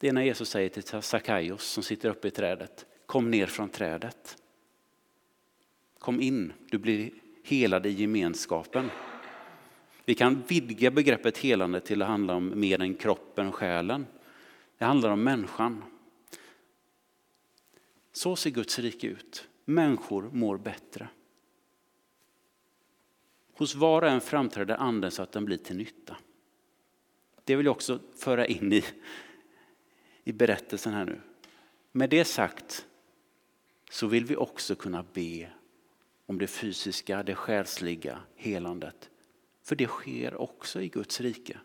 Det är när Jesus säger till Sackaios som sitter uppe i trädet, kom ner från trädet. Kom in, du blir helad i gemenskapen. Vi kan vidga begreppet helande till att handla om mer än kroppen och själen. Det handlar om människan. Så ser Guds rike ut. Människor mår bättre. Hos var och en framträder anden så att den blir till nytta. Det vill jag också föra in i, i berättelsen här nu. Med det sagt så vill vi också kunna be om det fysiska, det själsliga helandet. För det sker också i Guds rike.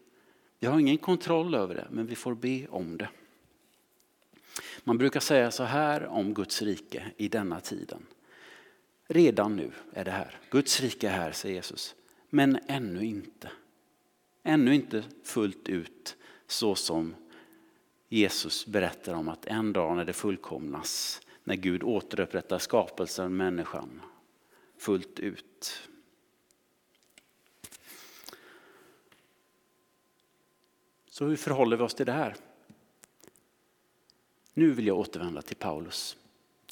Vi har ingen kontroll över det, men vi får be om det. Man brukar säga så här om Guds rike i denna tiden. Redan nu är det här. Guds rike är här, säger Jesus. Men ännu inte. Ännu inte fullt ut så som Jesus berättar om att en dag när det fullkomnas, när Gud återupprättar skapelsen, människan, fullt ut. Så hur förhåller vi oss till det här? Nu vill jag återvända till Paulus.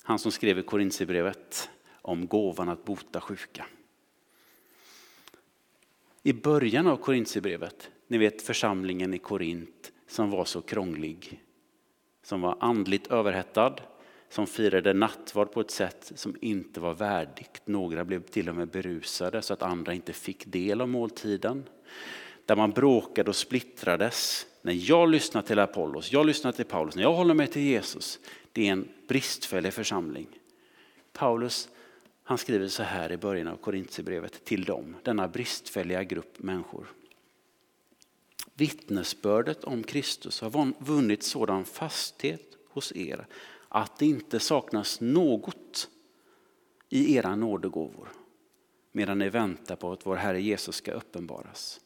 Han som skrev i Korintierbrevet om gåvan att bota sjuka. I början av Korintierbrevet, ni vet församlingen i Korint som var så krånglig, som var andligt överhettad, som firade nattvard på ett sätt som inte var värdigt. Några blev till och med berusade så att andra inte fick del av måltiden. Där man bråkade och splittrades. När jag lyssnar till Apollos, jag lyssnar till Paulus, när jag håller mig till Jesus. Det är en bristfällig församling. Paulus han skriver så här i början av Korintierbrevet till dem, denna bristfälliga grupp människor. Vittnesbördet om Kristus har vunnit sådan fasthet hos er att det inte saknas något i era nådegåvor medan ni väntar på att vår Herre Jesus ska uppenbaras.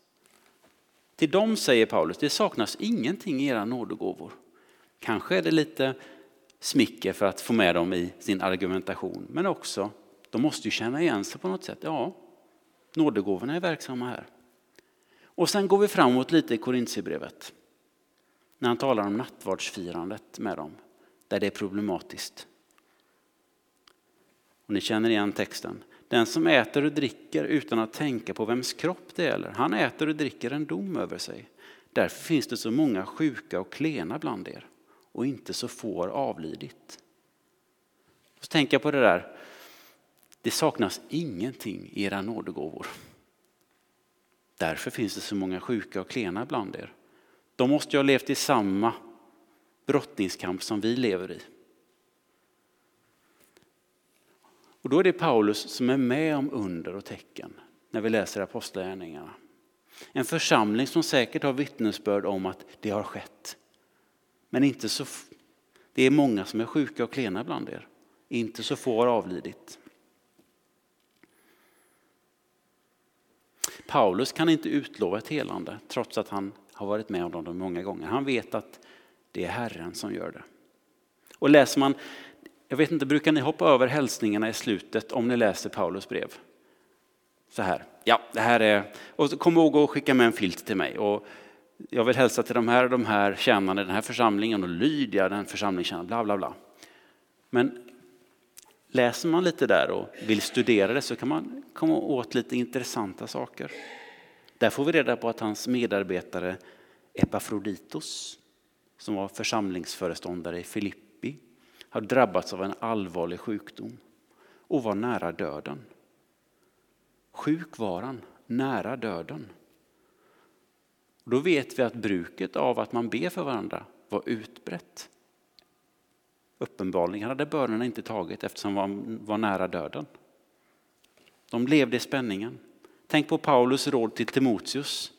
Till dem säger Paulus, det saknas ingenting i era nådegåvor. Kanske är det lite smicker för att få med dem i sin argumentation, men också, de måste ju känna igen sig på något sätt. Ja, nådegåvorna är verksamma här. Och sen går vi framåt lite i Korintierbrevet. När han talar om nattvardsfirandet med dem där det är problematiskt. Och ni känner igen texten. Den som äter och dricker utan att tänka på vems kropp det gäller, han äter och dricker en dom över sig. Därför finns det så många sjuka och klena bland er och inte så få har avlidit. Och Så tänka på det där, det saknas ingenting i era nådegåvor. Därför finns det så många sjuka och klena bland er. De måste ju ha levt i samma brottningskamp som vi lever i. Och då är det Paulus som är med om under och tecken när vi läser Apostlagärningarna. En församling som säkert har vittnesbörd om att det har skett. Men inte så, det är många som är sjuka och klena bland er. Inte så få har avlidit. Paulus kan inte utlova ett helande trots att han har varit med om det många gånger. Han vet att det är Herren som gör det. Och läser man, jag vet inte, brukar ni hoppa över hälsningarna i slutet om ni läser Paulus brev? Så här, ja det här är, och kom ihåg att skicka med en filt till mig. Och jag vill hälsa till de här och de här tjänarna i den här församlingen och Lydia den församlingstjänaren, bla bla bla. Men läser man lite där och vill studera det så kan man komma åt lite intressanta saker. Där får vi reda på att hans medarbetare Epafroditos som var församlingsföreståndare i Filippi har drabbats av en allvarlig sjukdom och var nära döden. Sjuk var han, nära döden. Då vet vi att bruket av att man ber för varandra var utbrett. Uppenbarligen hade bönerna inte tagit eftersom han var nära döden. De levde i spänningen. Tänk på Paulus råd till Timoteus.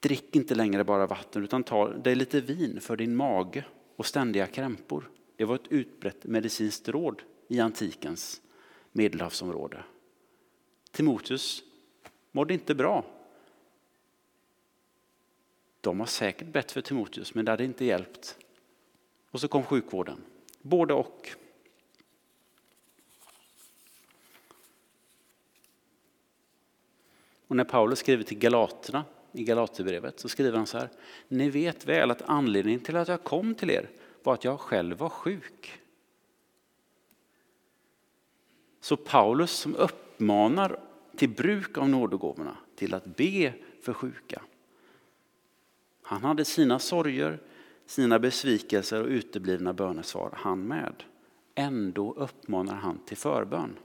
Drick inte längre bara vatten utan ta dig lite vin för din mage och ständiga krämpor. Det var ett utbrett medicinskt råd i antikens medelhavsområde. Timoteus mådde inte bra. De har säkert bett för Timoteus men det hade inte hjälpt. Och så kom sjukvården. Både och. Och när Paulus skriver till Galaterna i Galaterbrevet så skriver han så här. Ni vet väl att anledningen till att jag kom till er var att jag själv var sjuk. Så Paulus som uppmanar till bruk av nådegåvorna, till att be för sjuka. Han hade sina sorger, sina besvikelser och uteblivna bönesvar, han med. Ändå uppmanar han till förbön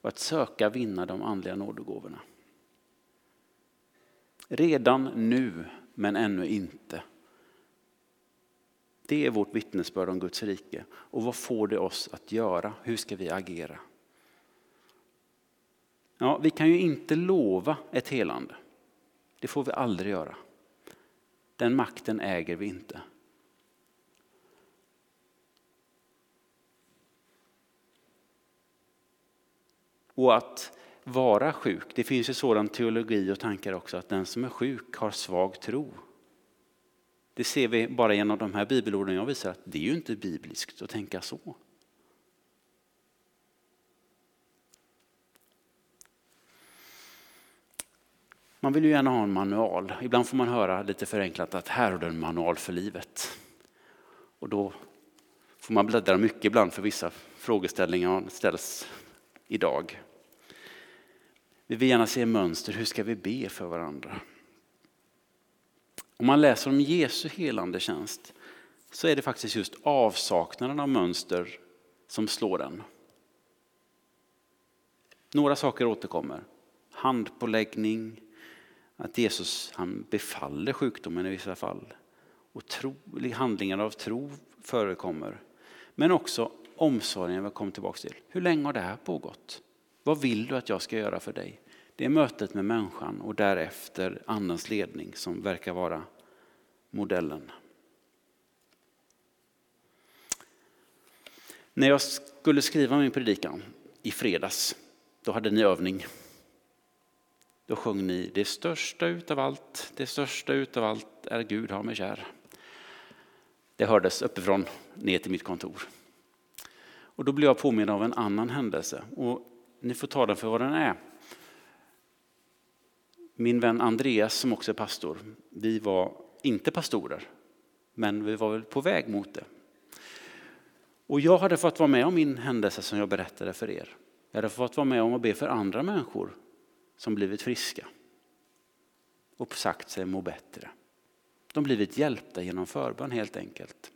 och att söka vinna de andliga nådegåvorna. Redan nu, men ännu inte. Det är vårt vittnesbörd om Guds rike. Och vad får det oss att göra? Hur ska vi agera? Ja, vi kan ju inte lova ett helande. Det får vi aldrig göra. Den makten äger vi inte. Och att vara sjuk, det finns ju sådan teologi och tankar också att den som är sjuk har svag tro. Det ser vi bara genom de här bibelorden jag visar att det är ju inte bibliskt att tänka så. Man vill ju gärna ha en manual. Ibland får man höra lite förenklat att här har du en manual för livet. Och då får man bläddra mycket ibland för vissa frågeställningar ställs idag. Vi vill gärna se mönster, hur ska vi be för varandra? Om man läser om Jesu helande tjänst så är det faktiskt just avsaknaden av mönster som slår den. Några saker återkommer. Handpåläggning, att Jesus han befaller sjukdomen i vissa fall. Och tro, handlingar av tro förekommer. Men också omsorgen, vi kommer tillbaka till. Hur länge har det här pågått? Vad vill du att jag ska göra för dig? Det är mötet med människan och därefter andens ledning som verkar vara modellen. När jag skulle skriva min predikan i fredags, då hade ni övning. Då sjöng ni Det största utav allt, det största utav allt är Gud har mig kär. Det hördes uppifrån ner till mitt kontor. Och då blev jag påmind av en annan händelse. Och ni får ta den för vad den är. Min vän Andreas som också är pastor, vi var inte pastorer, men vi var väl på väg mot det. Och jag hade fått vara med om min händelse som jag berättade för er. Jag hade fått vara med om att be för andra människor som blivit friska och sagt sig må bättre. De blivit hjälpta genom förbön helt enkelt.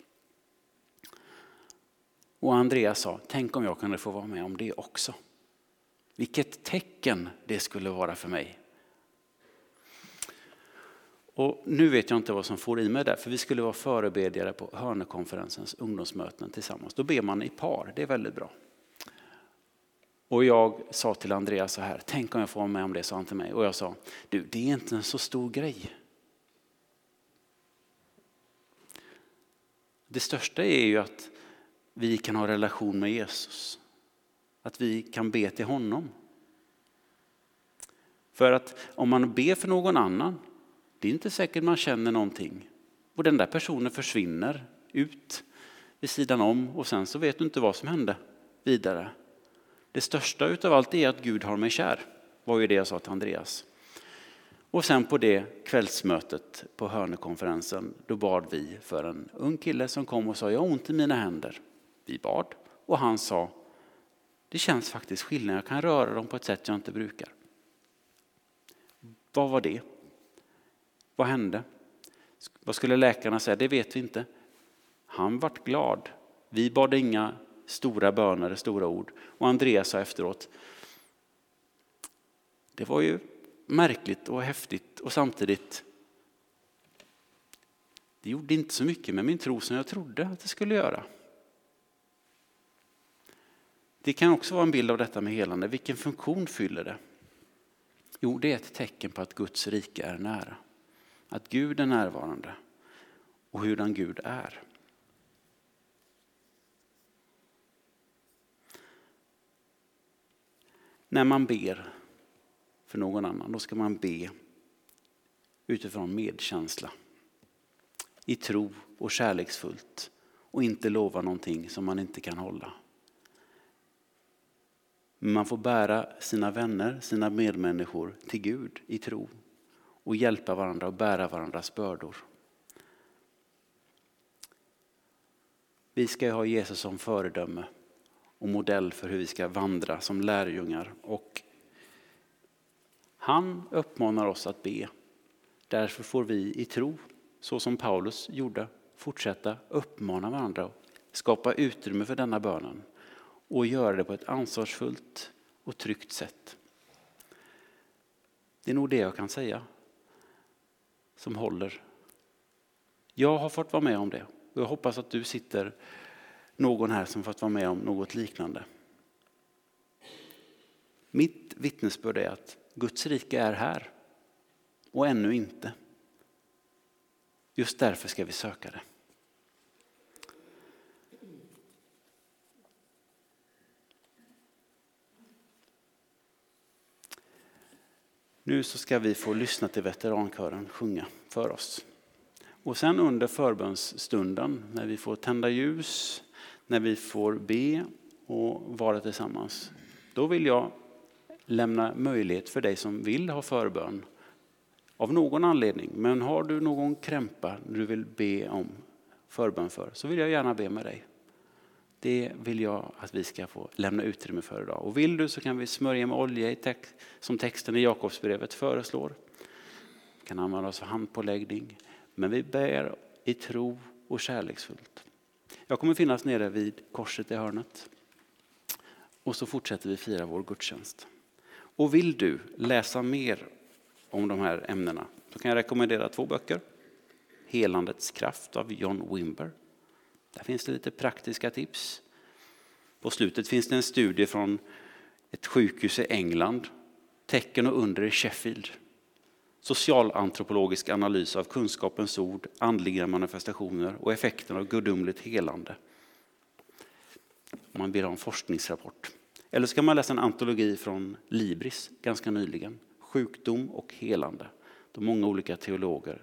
Och Andreas sa, tänk om jag kunde få vara med om det också. Vilket tecken det skulle vara för mig. Och nu vet jag inte vad som får i mig där, för vi skulle vara förebedjare på Hörnekonferensens ungdomsmöten tillsammans. Då ber man i par, det är väldigt bra. Och jag sa till Andreas så här, tänk om jag får vara med om det, sa han till mig. Och jag sa, du det är inte en så stor grej. Det största är ju att vi kan ha relation med Jesus. Att vi kan be till honom. För att om man ber för någon annan, det är inte säkert man känner någonting. Och den där personen försvinner ut vid sidan om och sen så vet du inte vad som hände vidare. Det största utav allt är att Gud har mig kär, var ju det jag sa till Andreas. Och sen på det kvällsmötet på Hörnekonferensen, då bad vi för en ung kille som kom och sa, jag har ont i mina händer. Vi bad och han sa, det känns faktiskt skillnad, jag kan röra dem på ett sätt jag inte brukar. Vad var det? Vad hände? Vad skulle läkarna säga? Det vet vi inte. Han vart glad. Vi bad inga stora böner, stora ord. Och Andreas sa efteråt, det var ju märkligt och häftigt och samtidigt, det gjorde inte så mycket med min tro som jag trodde att det skulle göra. Det kan också vara en bild av detta med helande. Vilken funktion fyller det? Jo, det är ett tecken på att Guds rike är nära. Att Gud är närvarande och hurdan Gud är. När man ber för någon annan, då ska man be utifrån medkänsla. I tro och kärleksfullt och inte lova någonting som man inte kan hålla. Men man får bära sina vänner, sina medmänniskor till Gud i tro och hjälpa varandra och bära varandras bördor. Vi ska ha Jesus som föredöme och modell för hur vi ska vandra som lärjungar. Och han uppmanar oss att be. Därför får vi i tro, så som Paulus gjorde, fortsätta uppmana varandra och skapa utrymme för denna bönen och göra det på ett ansvarsfullt och tryggt sätt. Det är nog det jag kan säga som håller. Jag har fått vara med om det och jag hoppas att du sitter någon här som fått vara med om något liknande. Mitt vittnesbörd är att Guds rike är här och ännu inte. Just därför ska vi söka det. Nu så ska vi få lyssna till veterankören sjunga för oss. Och sen under förbönsstunden när vi får tända ljus, när vi får be och vara tillsammans. Då vill jag lämna möjlighet för dig som vill ha förbön av någon anledning. Men har du någon krämpa du vill be om förbön för så vill jag gärna be med dig. Det vill jag att vi ska få lämna utrymme för idag. Och vill du så kan vi smörja med olja i text, som texten i Jakobsbrevet föreslår. Vi kan använda oss av handpåläggning. Men vi ber i tro och kärleksfullt. Jag kommer finnas nere vid korset i hörnet. Och så fortsätter vi fira vår gudstjänst. Och vill du läsa mer om de här ämnena så kan jag rekommendera två böcker. Helandets kraft av John Wimber. Där finns det lite praktiska tips. På slutet finns det en studie från ett sjukhus i England. Tecken och under i Sheffield. Socialantropologisk analys av kunskapens ord, andliga manifestationer och effekten av gudomligt helande. Man ber om forskningsrapport. Eller så kan man läsa en antologi från Libris ganska nyligen. Sjukdom och helande. Då många olika teologer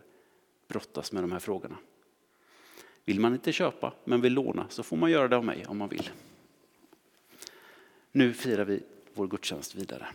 brottas med de här frågorna. Vill man inte köpa men vill låna så får man göra det av mig om man vill. Nu firar vi vår gudstjänst vidare.